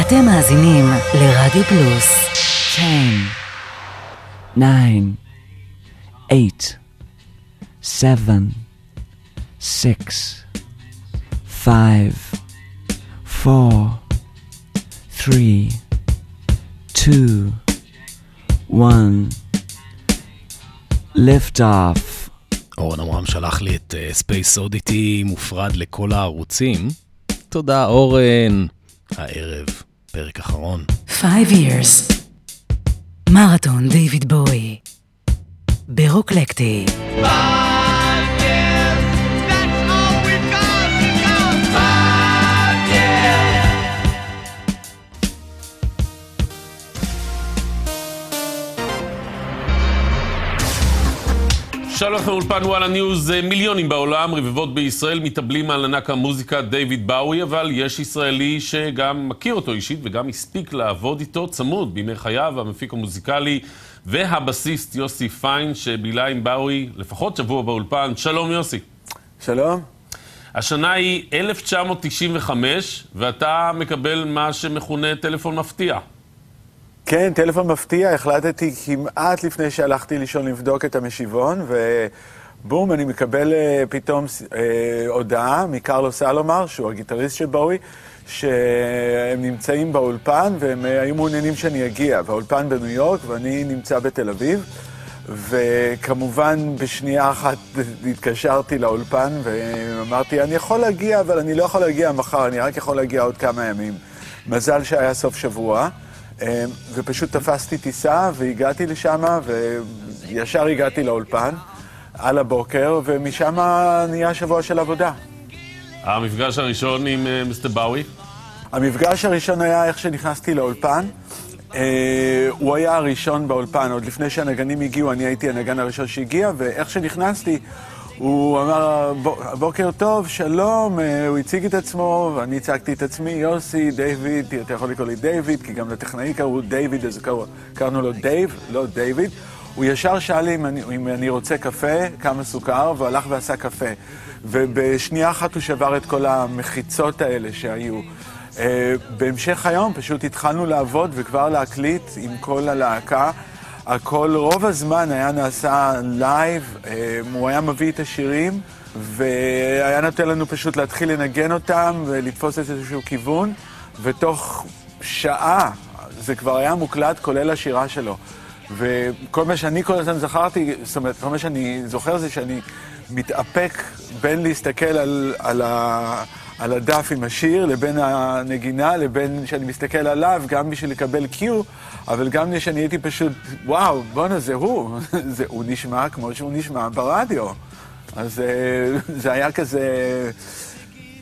אתם מאזינים לרדיו פלוס. 10, 9, 8, 7, 6, 5, 4, 3, 2, 1, lift off. אורן עמרם שלח לי את Space אה, Oddity מופרד לכל הערוצים. תודה אורן. הערב, פרק אחרון. 5 years. מרתון דיוויד בואי. ברוקלקטי. שלום אולפן וואלה ניוז, מיליונים בעולם, רבבות בישראל מתאבלים על ענק המוזיקה דיוויד באוי, אבל יש ישראלי שגם מכיר אותו אישית וגם הספיק לעבוד איתו צמוד בימי חייו, המפיק המוזיקלי והבסיסט יוסי פיין, שבילה עם באוי לפחות שבוע באולפן. שלום יוסי. שלום. השנה היא 1995, ואתה מקבל מה שמכונה טלפון מפתיע. כן, טלפון מפתיע, החלטתי כמעט לפני שהלכתי לישון לבדוק את המשיבון, ובום, אני מקבל uh, פתאום uh, הודעה מקרלו סלומר, שהוא הגיטריסט של בואי, שהם נמצאים באולפן והם uh, היו מעוניינים שאני אגיע. והאולפן בניו יורק ואני נמצא בתל אביב, וכמובן בשנייה אחת התקשרתי לאולפן ואמרתי, אני יכול להגיע, אבל אני לא יכול להגיע מחר, אני רק יכול להגיע עוד כמה ימים. מזל שהיה סוף שבוע. אמ, ופשוט תפסתי טיסה והגעתי לשם, וישר הגעתי לאולפן על הבוקר, ומשם נהיה שבוע של עבודה. המפגש הראשון עם uh, מיסטר באוי? המפגש הראשון היה איך שנכנסתי לאולפן. אה, הוא היה הראשון באולפן, עוד לפני שהנגנים הגיעו, אני הייתי הנגן הראשון שהגיע, ואיך שנכנסתי, הוא אמר, בוקר טוב, שלום, אה, הוא הציג את עצמו, ואני הצגתי את עצמי, יוסי, דיוויד, אתה יכול לקרוא לי דיוויד, כי גם לטכנאי קראו דיוויד, אז קראנו לו דייב, לא דיוויד. הוא ישר שאל אם אני, אם אני רוצה קפה, כמה סוכר, והוא הלך ועשה קפה. ובשנייה אחת הוא שבר את כל המחיצות האלה שהיו. אה, בהמשך היום פשוט התחלנו לעבוד וכבר להקליט עם כל הלהקה. הכל רוב הזמן היה נעשה live, אה, הוא היה מביא את השירים והיה נותן לנו פשוט להתחיל לנגן אותם ולתפוס איזשהו כיוון, ותוך שעה זה כבר היה מוקלט כולל השירה שלו. וכל מה שאני כל הזמן זכרתי, זאת אומרת, כל מה שאני זוכר זה שאני מתאפק בין להסתכל על, על, ה, על הדף עם השיר, לבין הנגינה, לבין שאני מסתכל עליו, גם בשביל לקבל קיו, אבל גם כשאני הייתי פשוט, וואו, בואנה, זה הוא. זה, הוא נשמע כמו שהוא נשמע ברדיו. אז אה, זה היה כזה...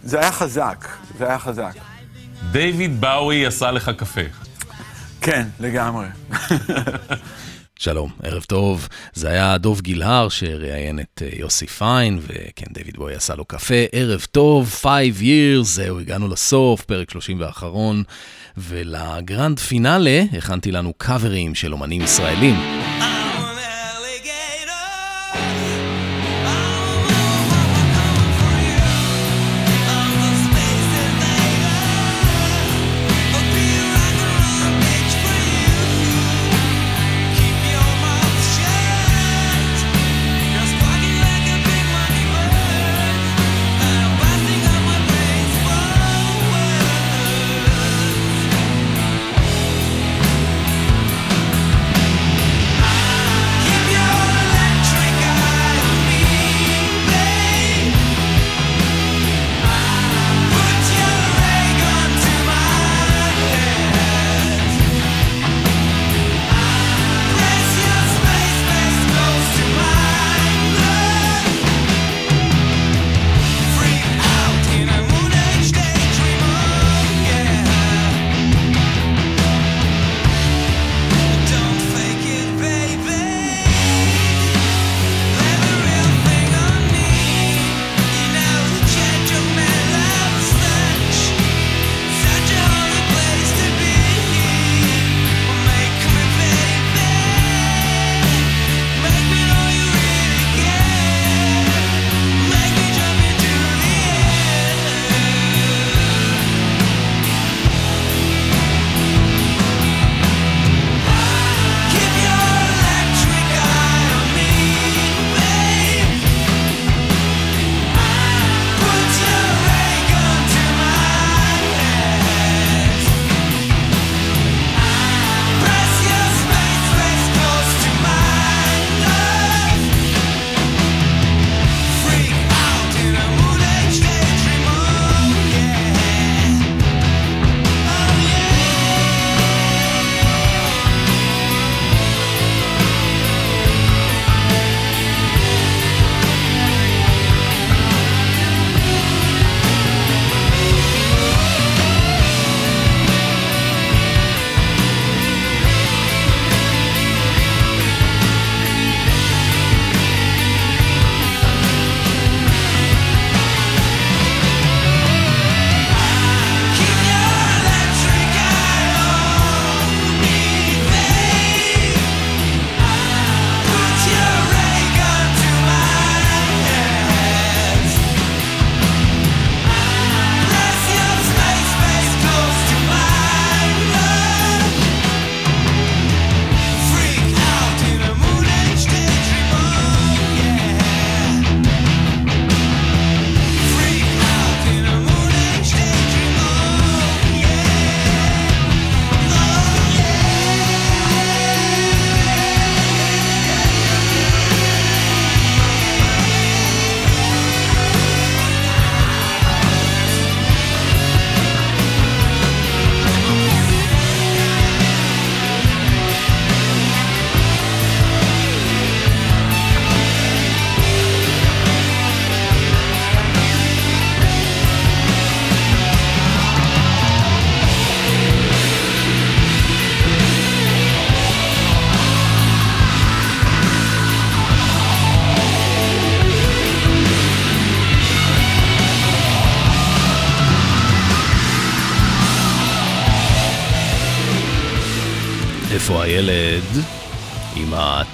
זה היה חזק, זה היה חזק. דיוויד באוי עשה לך קפה. כן, לגמרי. שלום, ערב טוב. זה היה דוב גילהר שראיין את אה, יוסי פיין, וכן, דיוויד בוי עשה לו קפה. ערב טוב, 5 years, זהו, הגענו לסוף, פרק 30 ואחרון. ולגרנד פינאלה הכנתי לנו קאברים של אומנים ישראלים.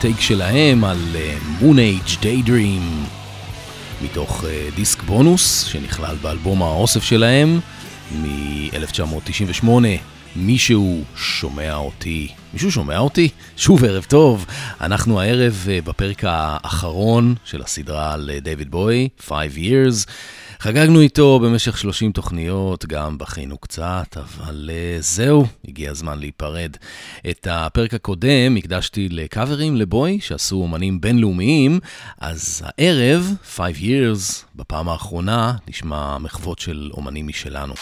הטייק שלהם על מון אייג' דיידרים מתוך uh, דיסק בונוס שנכלל באלבום האוסף שלהם מ-1998 מישהו שומע אותי. מישהו שומע אותי? שוב ערב טוב. אנחנו הערב uh, בפרק האחרון של הסדרה על דייוויד בוי, 5 years. חגגנו איתו במשך 30 תוכניות, גם בכינו קצת, אבל uh, זהו, הגיע הזמן להיפרד. את הפרק הקודם הקדשתי לקאברים לבוי, שעשו אומנים בינלאומיים, אז הערב, 5 years, בפעם האחרונה, נשמע מחוות של אומנים משלנו.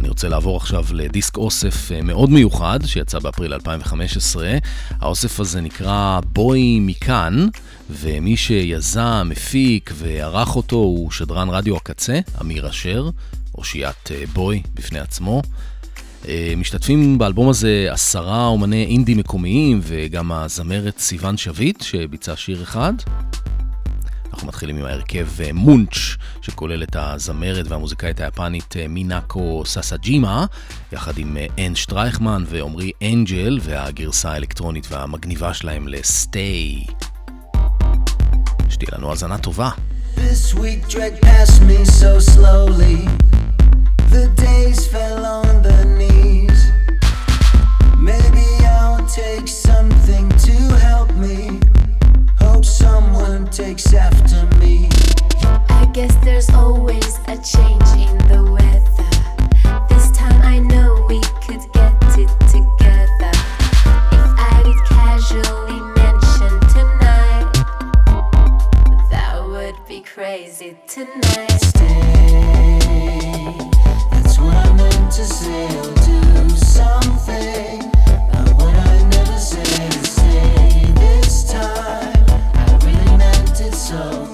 אני רוצה לעבור עכשיו לדיסק אוסף אה, מאוד מיוחד שיצא באפריל 2015. האוסף הזה נקרא בוי מכאן, ומי שיזם, מפיק וערך אותו הוא שדרן רדיו הקצה, אמיר אשר, אושיית אה, בוי בפני עצמו. אה, משתתפים באלבום הזה עשרה אומני אינדי מקומיים וגם הזמרת סיוון שביט שביצע שיר אחד. אנחנו מתחילים עם ההרכב אה, מונץ', שכולל את הזמרת והמוזיקאית היפנית אה, מינאקו ססג'ימה, יחד עם אה, אן שטרייכמן ועמרי אנג'ל, והגרסה האלקטרונית והמגניבה שלהם לסטי. שתהיה לנו האזנה טובה. This week dragged past me so slowly The days fell on the knees Maybe I'll take something to help Hope someone takes after me. I guess there's always a change in the weather. This time I know we could get it together. If I did casually mention tonight, that would be crazy tonight. Stay. That's what I meant to say. I'll do something. So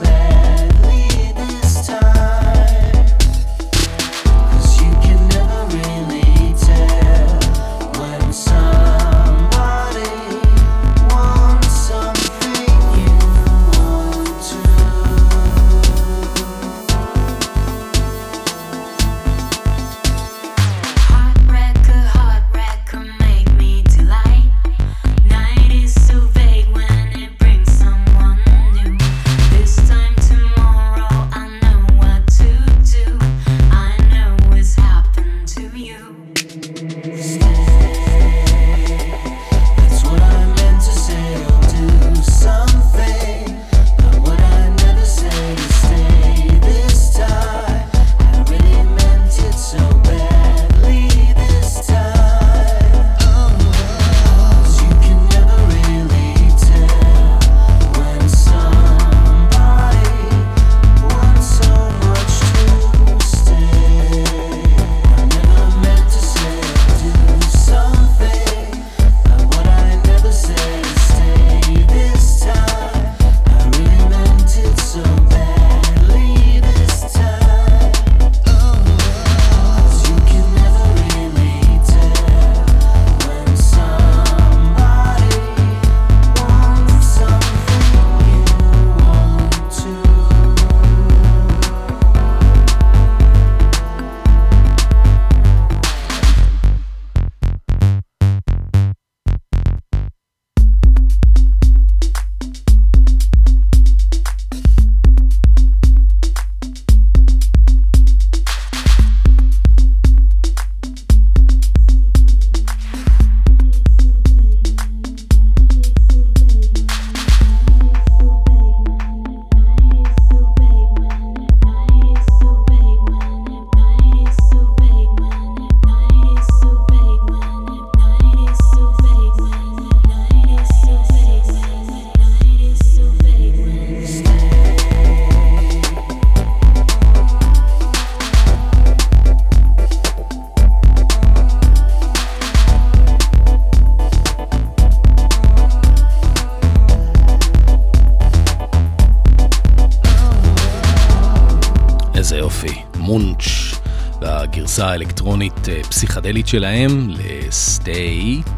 הגרסה האלקטרונית אה, פסיכדלית שלהם ל-Stay.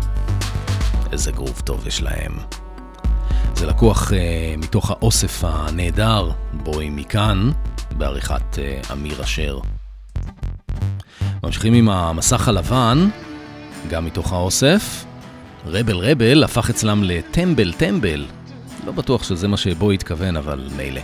איזה גרוב טוב יש להם. זה לקוח uh, מתוך האוסף הנהדר, בואי מכאן, בעריכת uh, אמיר אשר. ממשיכים עם המסך הלבן, גם מתוך האוסף. רבל רבל הפך אצלם לטמבל טמבל. לא בטוח שזה מה שבו התכוון, אבל מילא.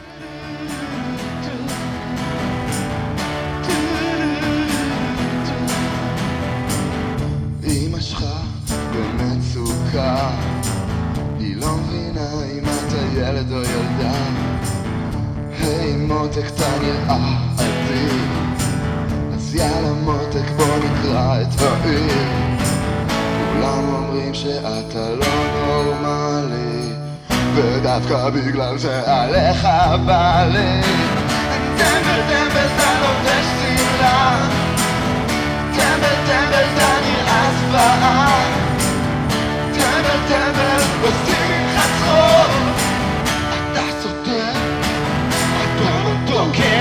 מותק אתה נראה אדיר אז יאללה מותק בוא נקרא את העיר כולם אומרים שאתה לא נורמלי ודווקא בגלל שעליך בא לי. טמבל טמבל אתה לובש שמלה. טמבל טמבל אתה נראה זוועה טמבל טמבל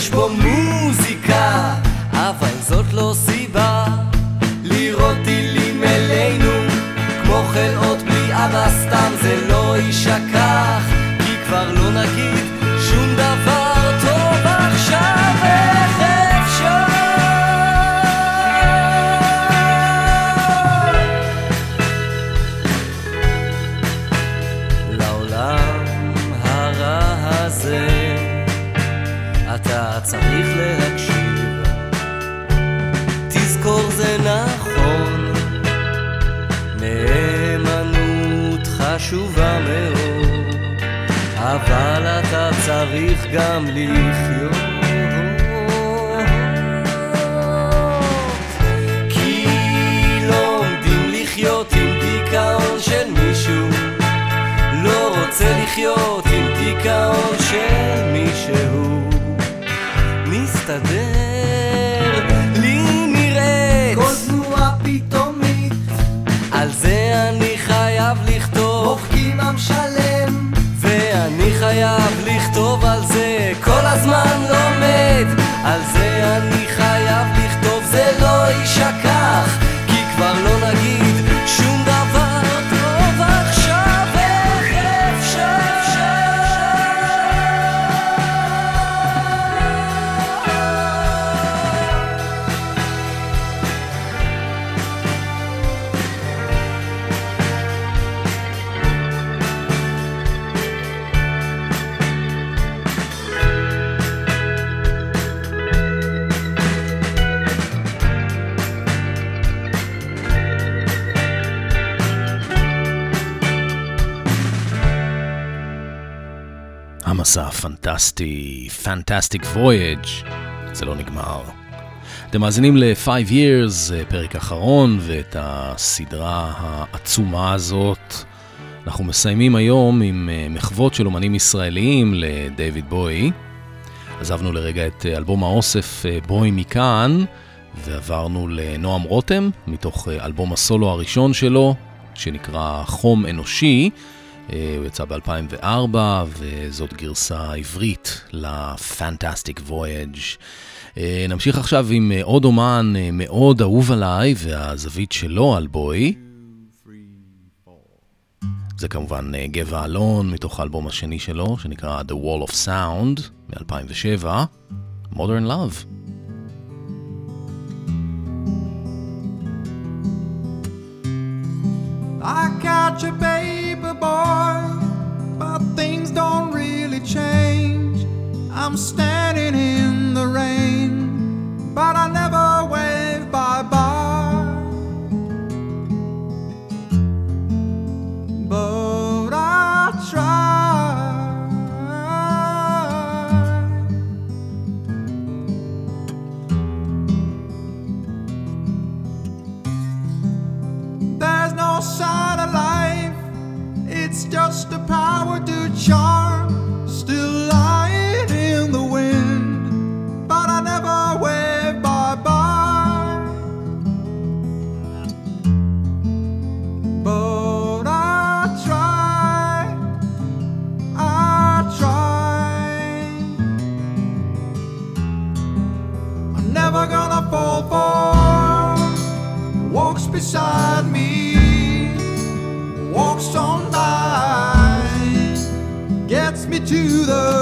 יש בו מוזיקה, אבל זאת לא סיבה לראות טילים אלינו, כמו חלאות בלי אבא סתם זה לא יישכח, כי כבר לא... גם לחיות. לחיות עם דיכאון של מישהו, לא רוצה של מישהו. מסתדר, על זה אני הפנטסטי, Fantastic Voyage, זה לא נגמר. אתם מאזינים ל-5 Years, אה, פרק אחרון, ואת הסדרה העצומה הזאת אנחנו מסיימים היום עם אה, מחוות של אומנים ישראליים לדייוויד בוי. עזבנו לרגע את אה, אלבום האוסף בוי מכאן, ועברנו לנועם רותם, מתוך אלבום הסולו הראשון שלו, שנקרא חום אנושי. אה, הוא יצא ב-2004, וזאת גרסה עברית ל-Fantastic Voyage. אה, נמשיך עכשיו עם אה, עוד אומן מאוד אהוב עליי, והזווית שלו על בוי. זה כמובן גבע אלון, מתוך האלבום השני שלו, שנקרא The Wall of Sound, מ-2007, Modern Love. I catch a baby boy, but things don't really change. I'm standing in the rain, but I never wave bye bye. But I try. There's no sign of life, it's just a power to charm. Still lying to the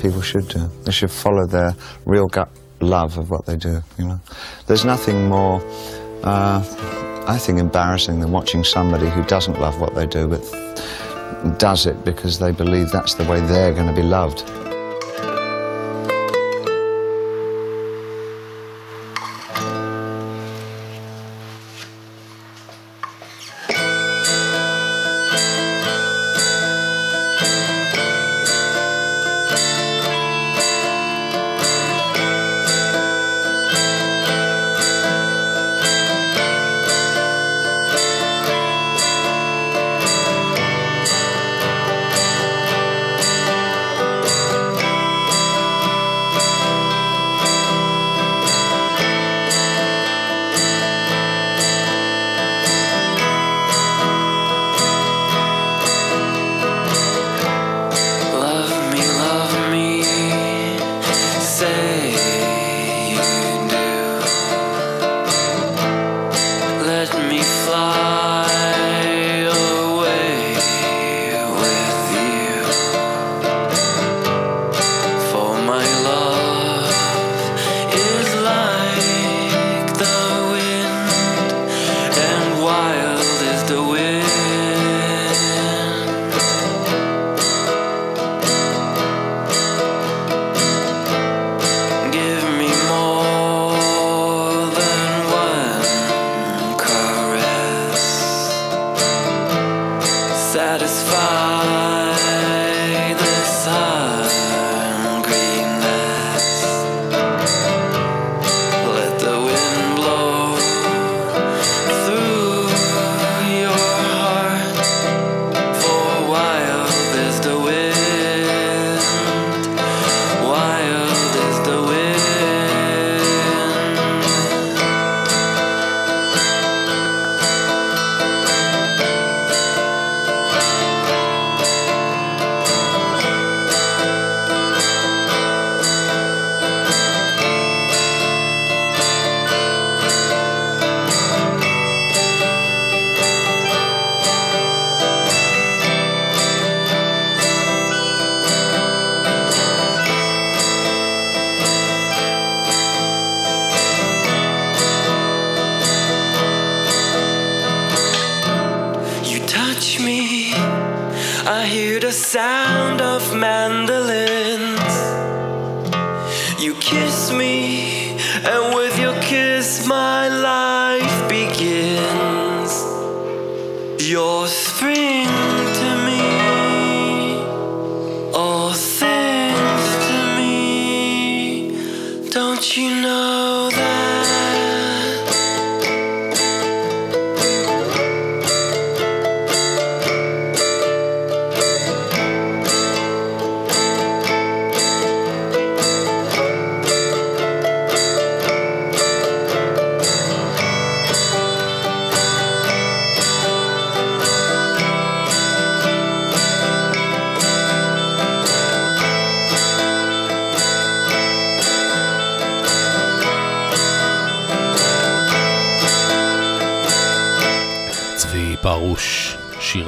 people should do. They should follow their real gut love of what they do. You know, there's nothing more, uh, I think, embarrassing than watching somebody who doesn't love what they do but does it because they believe that's the way they're going to be loved.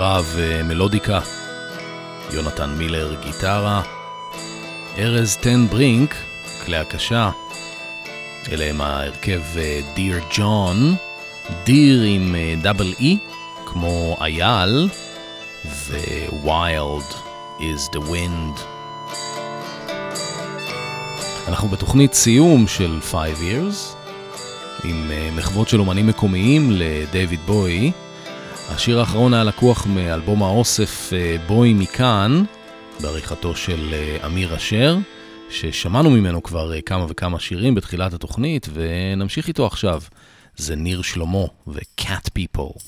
שירה ומלודיקה, יונתן מילר, גיטרה, ארז טן ברינק, כלי הקשה, אלה הם ההרכב דיר ג'ון, דיר עם דאבל אי, כמו אייל, ו-Wild is the wind. אנחנו בתוכנית סיום של 5 years, עם אה, מחוות של אומנים מקומיים לדייוויד בוי. השיר האחרון היה לקוח מאלבום האוסף אה, בוי מכאן, בעריכתו של אה, אמיר אשר, ששמענו ממנו כבר אה, כמה וכמה שירים בתחילת התוכנית, ונמשיך איתו עכשיו. זה ניר שלמה ו-Cat People.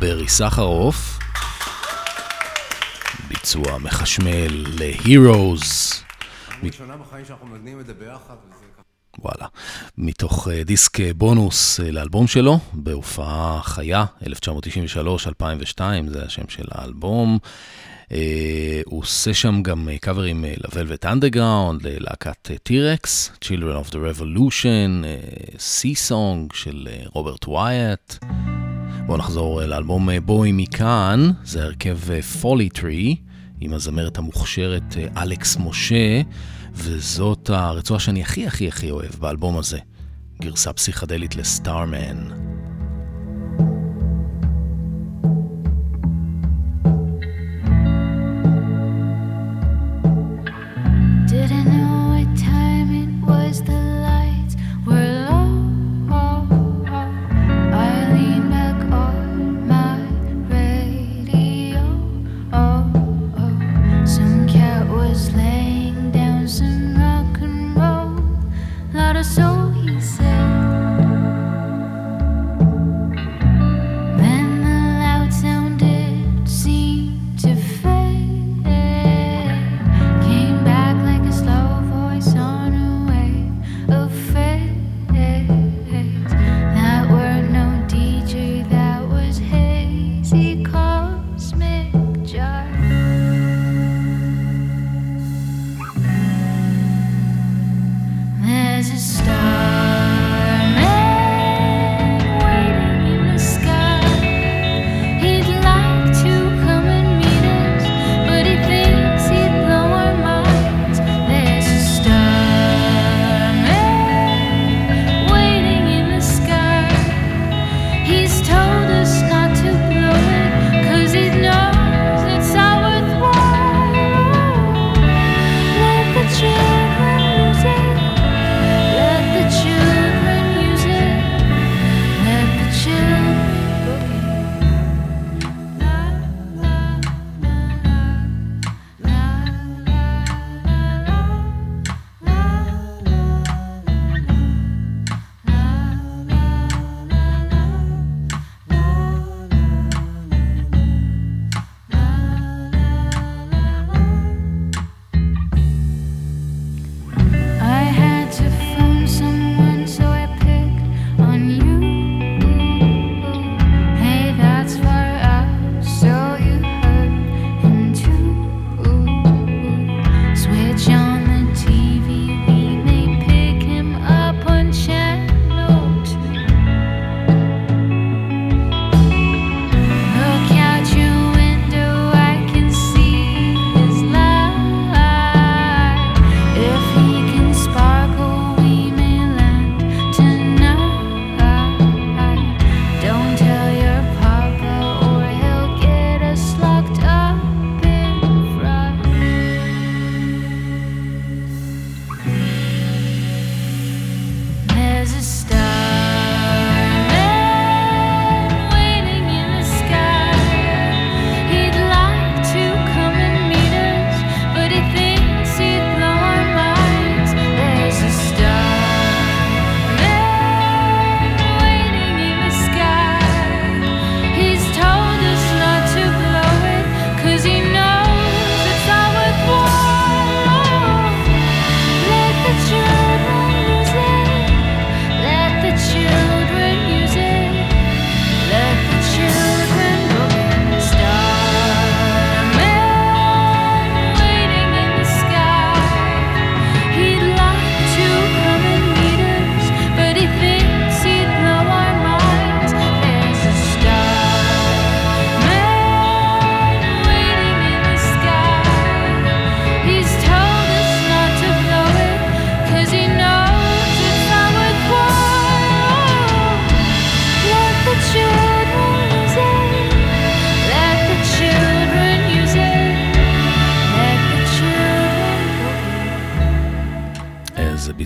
ברי סחרוף. ביצוע מחשמל ל-Heroes. ראשונה בחיים שאנחנו מנגנים את זה ביחד. וואלה. מתוך אה, דיסק אה, בונוס אה, לאלבום שלו, בהופעה חיה, 1993-2002, זה השם של האלבום. הוא עושה שם גם קאברים ל-Velvet Underground, ללהקת T-Rex, Children of the Revolution, Sea Song של רוברט ווייט. בואו נחזור אה, לאלבום אה, בואי מכאן, זה הרכב אה, פולי טרי עם הזמרת המוכשרת אלכס משה, וזאת הרצועה שאני הכי הכי הכי אוהב באלבום הזה, גרסה פסיכדלית לסטארמן.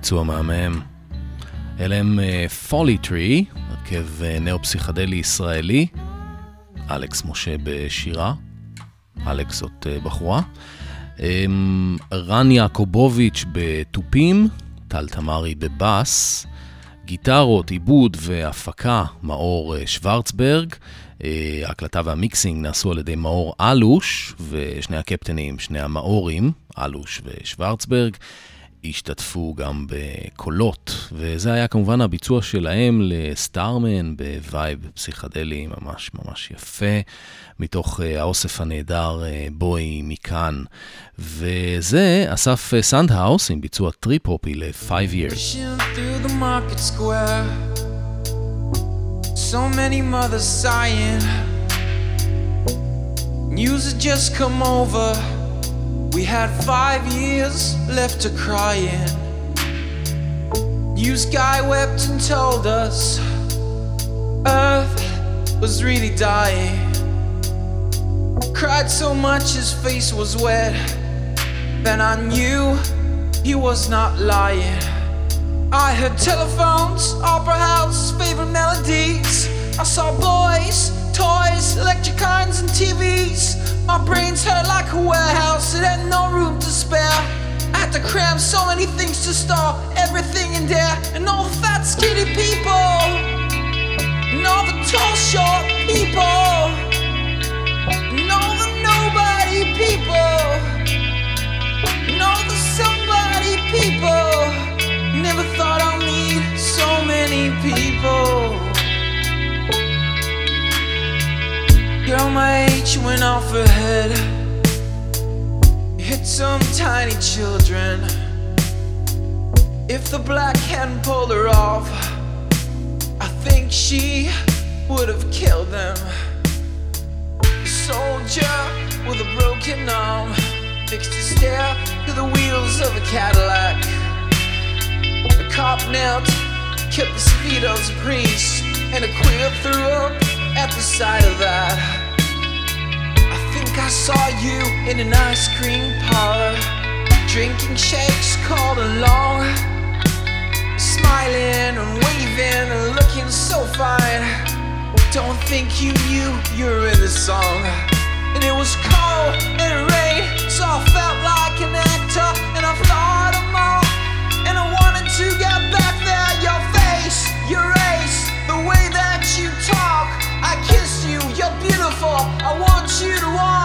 ביצוע מהמם. אלה הם אה, פולי טרי, הרכב אה, נאו-פסיכדלי ישראלי, אלכס משה בשירה, אלכס זאת אה, בחורה, אמ, רן יעקובוביץ' בתופים, טל תמרי בבאס, גיטרות, עיבוד והפקה, מאור שוורצברג. ההקלטה והמיקסינג נעשו על ידי מאור אלוש ושני הקפטנים, שני המאורים, אלוש ושוורצברג. השתתפו גם בקולות, וזה היה כמובן הביצוע שלהם ל Starman בווייב פסיכדלי ממש ממש יפה, מתוך אה, האוסף הנהדר אה, בואי מכאן. וזה אסף אה, סנדהאוס עם ביצוע טריפ-הופי ל-5 years. So many mothers sighing. News had just come over. We had five years left to cry in. News guy wept and told us Earth was really dying. Cried so much his face was wet. Then I knew he was not lying. I heard telephones, opera house, favorite melodies. I saw boys, toys, electric irons, and TVs. My brains hurt like a warehouse, it had no room to spare. I had to cram so many things to store everything in there, and all the fat, skinny people, and all the tall, short people, and all the nobody people, and all the somebody people. Never thought I'd meet so many people. Girl, my age went off ahead. Hit some tiny children. If the black hadn't pulled her off, I think she would have killed them. Soldier with a broken arm fixed his stare to the wheels of a Cadillac. A cop knelt, kept the speed of the priest, and a queer threw up at the sight of that. I think I saw you in an ice cream parlor, drinking shakes called along, smiling and waving and looking so fine. Don't think you knew you were in the song. And it was cold and it rained, so I felt like an actor, and I thought of more. And I wanted to get back there, your face, your for. I want you to want.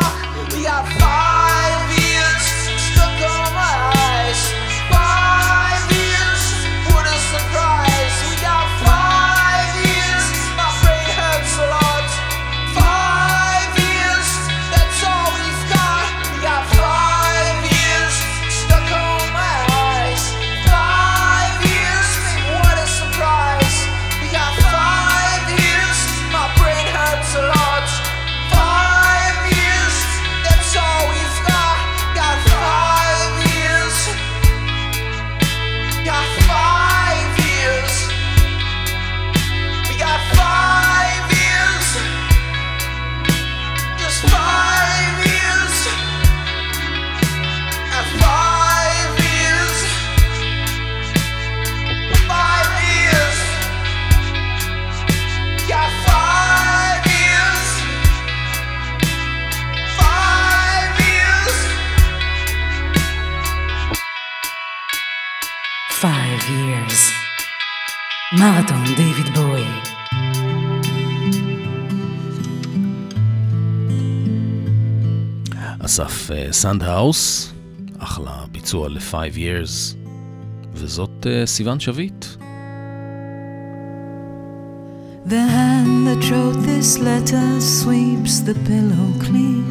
אסף אה, סנדהאוס, אחלה ביצוע ל-5 years, וזאת אה, סיון שביט. The hand that wrote this letter sweeps the pillow clean.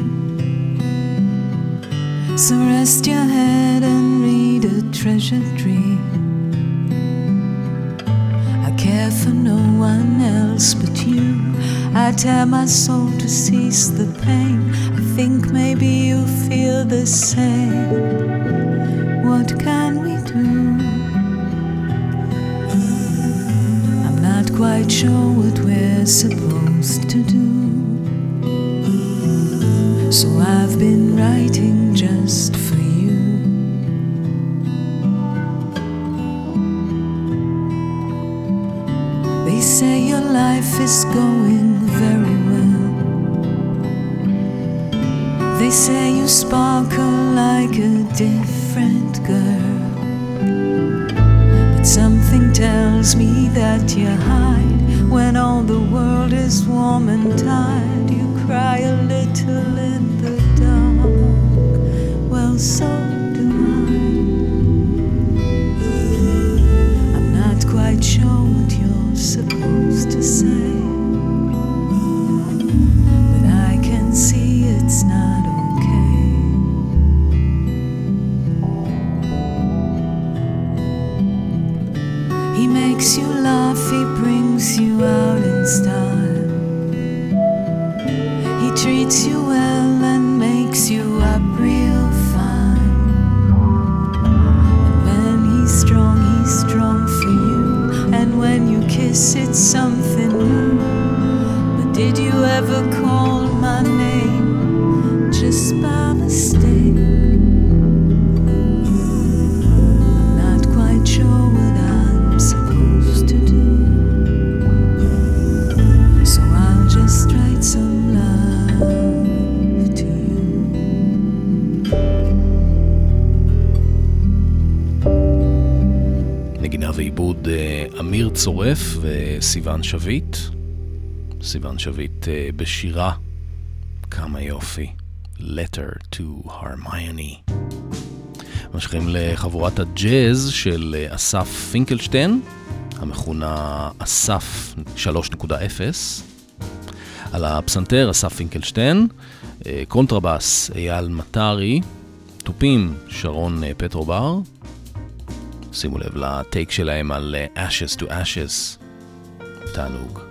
So rest your head and read a treasured dream. I care for no one else but you. I tear my soul to cease the pain. Think maybe you feel the same. What can we do? I'm not quite sure what we're supposed to do. So I've been writing just for you. They say your life is going sparkle like a different girl. But Something tells me that you hide when all the world is warm and tired. You cry a little in the dark. Well, so וסיון שביט. סיון שביט אה, בשירה, כמה יופי. Letter to Hermione. ממשיכים לחבורת הג'אז של אה, אסף פינקלשטיין, המכונה אסף 3.0. על הפסנתר אסף פינקלשטיין, אה, קונטרבאס אייל מטרי, תופים שרון פטרובר, שימו לב לטייק שלהם על Ashes to Ashes. תענוג.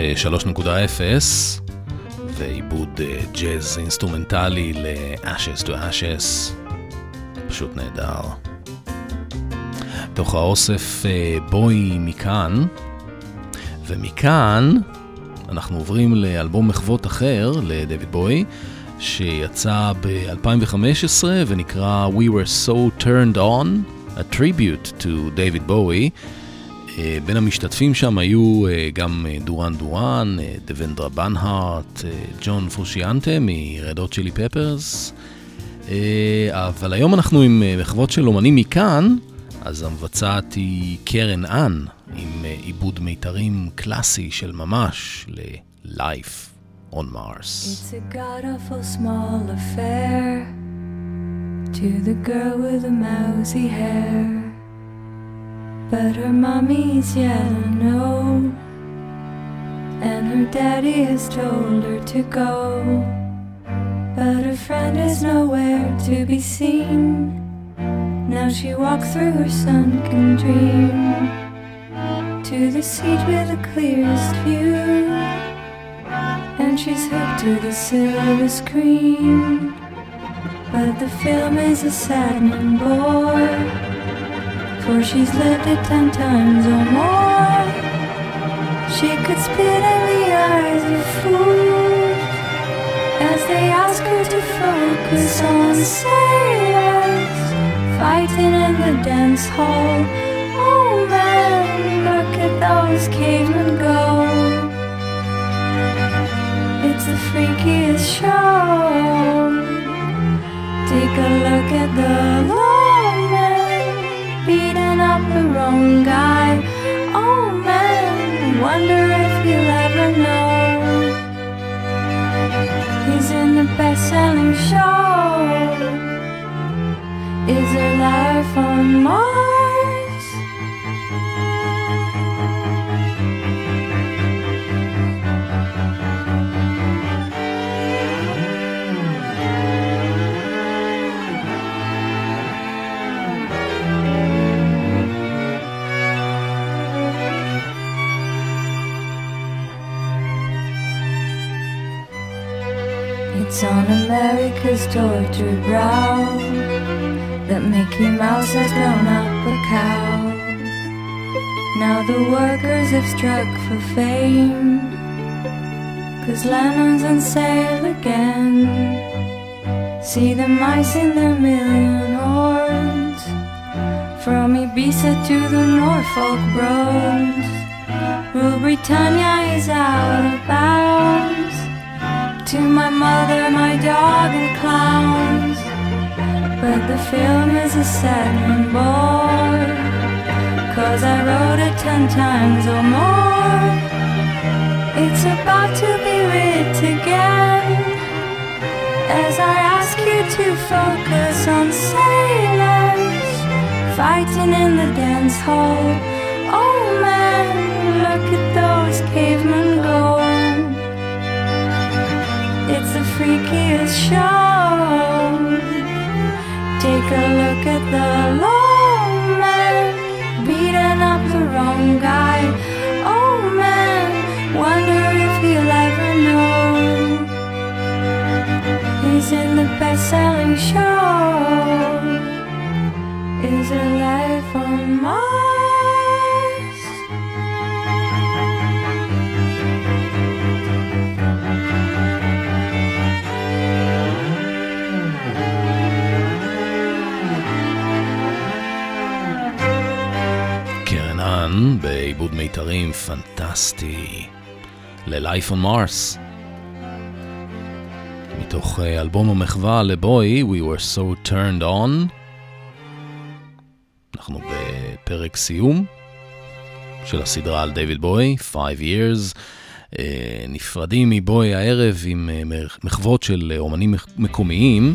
3.0 ועיבוד אה, ג'אז אינסטרומנטלי ל-Ashes to Ashes, פשוט נהדר. תוך האוסף אה, בואי מכאן, ומכאן אנחנו עוברים לאלבום מחוות אחר לדויד בוי, שיצא ב-2015 ונקרא We Were So Turned On, a tribute to David Bowie. אה, בין המשתתפים שם היו אה, גם אה, דורן דורן, דבנדרה בנהארט, ג'ון פרושיאנטה מרדות צ'ילי פפרס. אה, אבל היום אנחנו עם מחוות של אומנים מכאן, אז המבצעת היא קרן אן, עם עיבוד מיתרים קלאסי של ממש ל-Life on Mars. It's a god awful small affair to the girl with the mousy hair. But her mommy's yet unknown, and her daddy has told her to go. But her friend is nowhere to be seen. Now she walks through her sunken dream to the seat with the clearest view and she's hooked to the silver screen. But the film is a saddening bore, for she's lived it ten times or more. She could spit in the eyes of fools as they ask her to focus on sailors fighting in the dance hall. Oh man, look at those cavemen go. It's the freakiest show. Take a look at the lawman up the wrong guy. Oh man, wonder if he'll ever know. He's in the best-selling show. Is there life on Mars? America's tortured brow that Mickey Mouse has grown up a cow. Now the workers have struck for fame, cause Lennon's on sale again. See the mice in their million hordes, from Ibiza to the Norfolk Broads. Rule Britannia is out of bounds. To my mother, my dog, and clowns. But the film is a saddening bore. Cause I wrote it ten times or more. It's about to be writ again. As I ask you to focus on sailors fighting in the dance hall. Oh man, look at those cavemen go. Freakiest show. Take a look at the lawman beating up the wrong guy. Oh man, wonder if he'll ever know. He's in the best-selling show. Is there life on Mars? קרן האן בעיבוד מיתרים פנטסטי ל-Life on Mars. מתוך אה, אלבום המחווה לבוי, We were so turned on. אנחנו בפרק סיום של הסדרה על דיוויד בוי, 5 years. אה, נפרדים מבוי הערב עם אה, מחוות של אומנים מקומיים.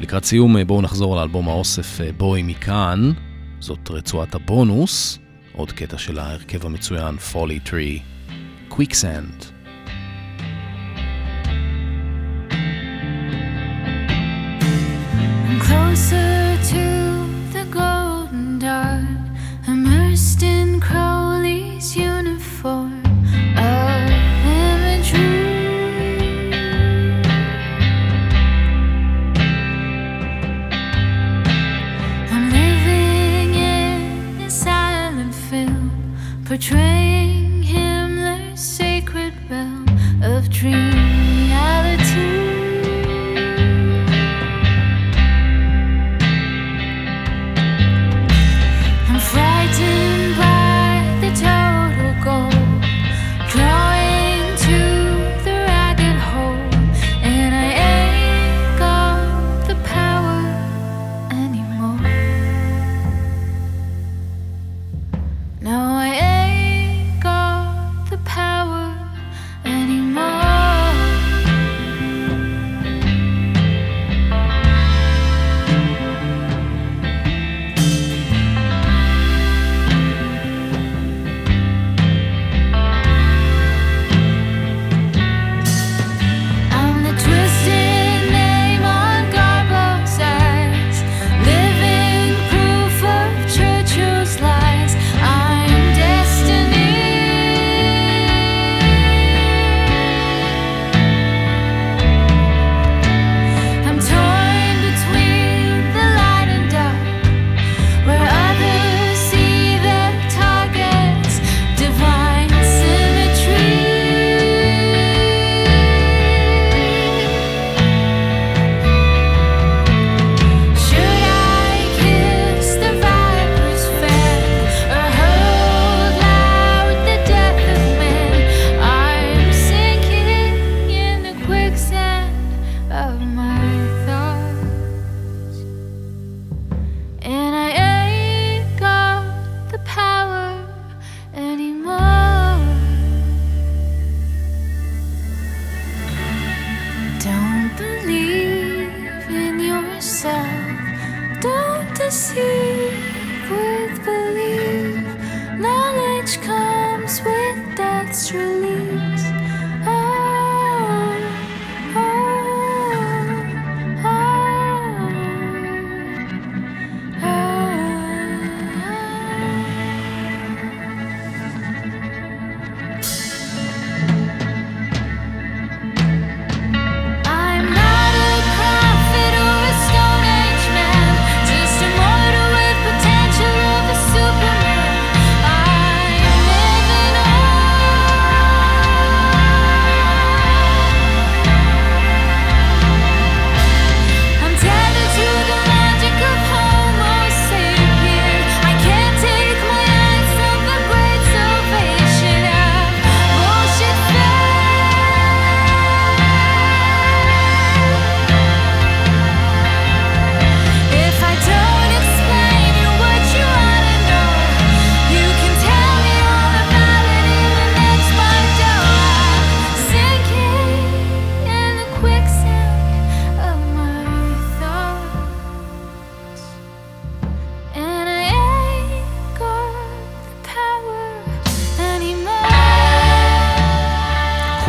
לקראת סיום בואו נחזור לאלבום האוסף בוי מכאן. זאת רצועת הבונוס, עוד קטע של ההרכב המצוין, פולי טרי, Quicksand. I'm closer to the golden dart, immersed in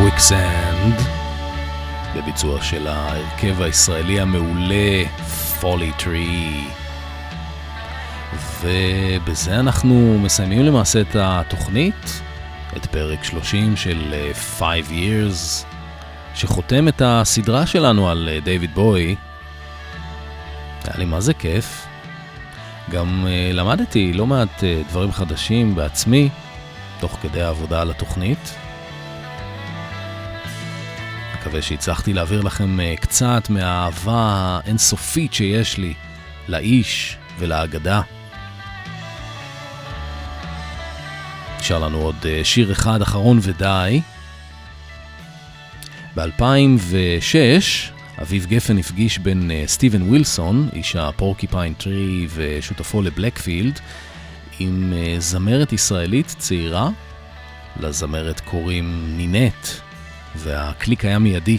Quicksand, בביצוע של ההרכב הישראלי המעולה פולי טרי. ובזה אנחנו מסיימים למעשה את התוכנית, את פרק 30 של אה, 5 Years, שחותם את הסדרה שלנו על אה, דיוויד בוי. היה לי מה זה כיף. גם אה, למדתי לא מעט אה, דברים חדשים בעצמי, תוך כדי העבודה על התוכנית. מקווה שהצלחתי להעביר לכם אה, קצת מהאהבה האינסופית שיש לי לאיש ולאגדה. נשאר לנו עוד אה, שיר אחד אחרון ודי. ב-2006 אביב גפן הפגיש בין אה, סטיבן ווילסון, איש הפורקיפיין טרי ושותפו לבלקפילד, עם זמרת ישראלית צעירה. לזמרת קוראים נינט, והקליק היה מיידי.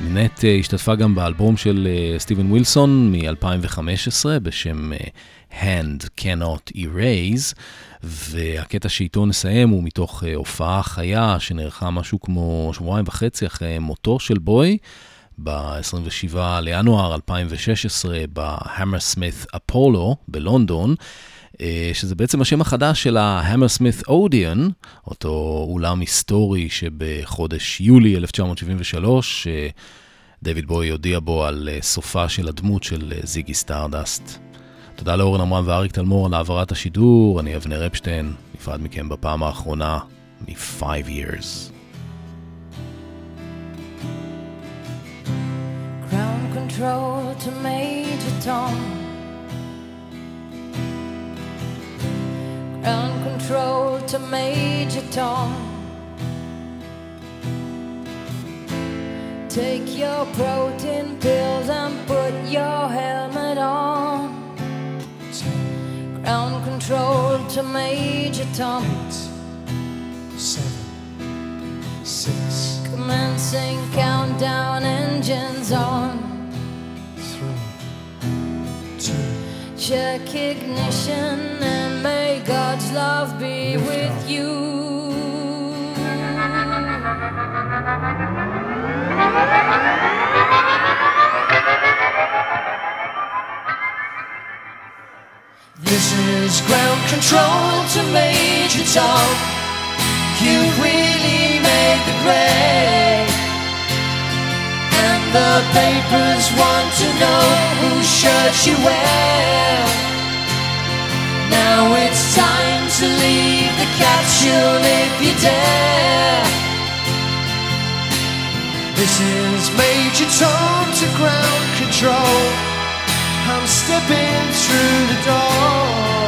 נינט אה, השתתפה גם באלבום של אה, סטיבן ווילסון מ-2015 בשם אה, Hand Cannot Erase, והקטע שאיתו נסיים הוא מתוך הופעה חיה שנערכה משהו כמו שבועיים וחצי אחרי מותו של בוי, ב-27 לינואר 2016 בהמרסמית אפולו בלונדון. אה, שזה בעצם השם החדש של ההמרסמית אודיאן, אותו אולם היסטורי שבחודש יולי 1973, אה, דויד בוי הודיע בו על אה, סופה של הדמות של זיגי סטארדסט. תודה לאורן עמרם ואריק תלמור על העברת השידור, אני אבנר אפשטיין. נפרד מכם בפעם האחרונה מ-5 years. Ground control to Major Tom. Ground control to Major Tom. Take your protein pills and put your helmet on. Ground control to Major Tom. Seven, six, Commencing countdown engines on. Check ignition and may God's love be with you. This is ground control to Major Tom. You really made the grade. And the papers want to know whose shirt you wear. Now it's time to leave the capsule if you dare. This is Major Tom to ground control. I'm stepping through the door.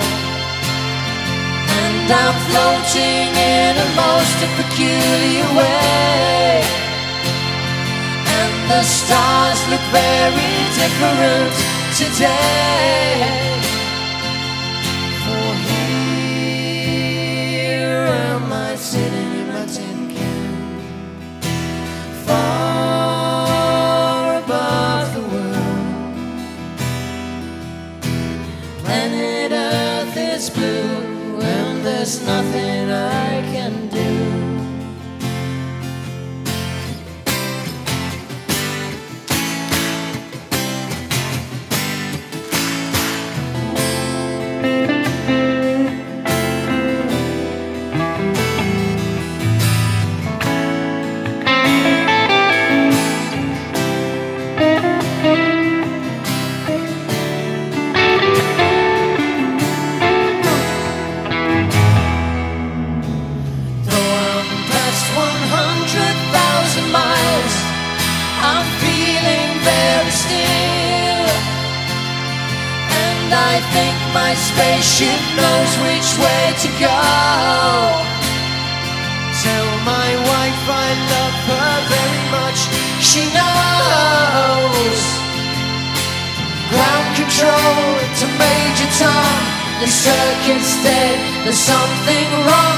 And I'm floating in a most peculiar way. And the stars look very different today. do when there's nothing I can do? Something wrong.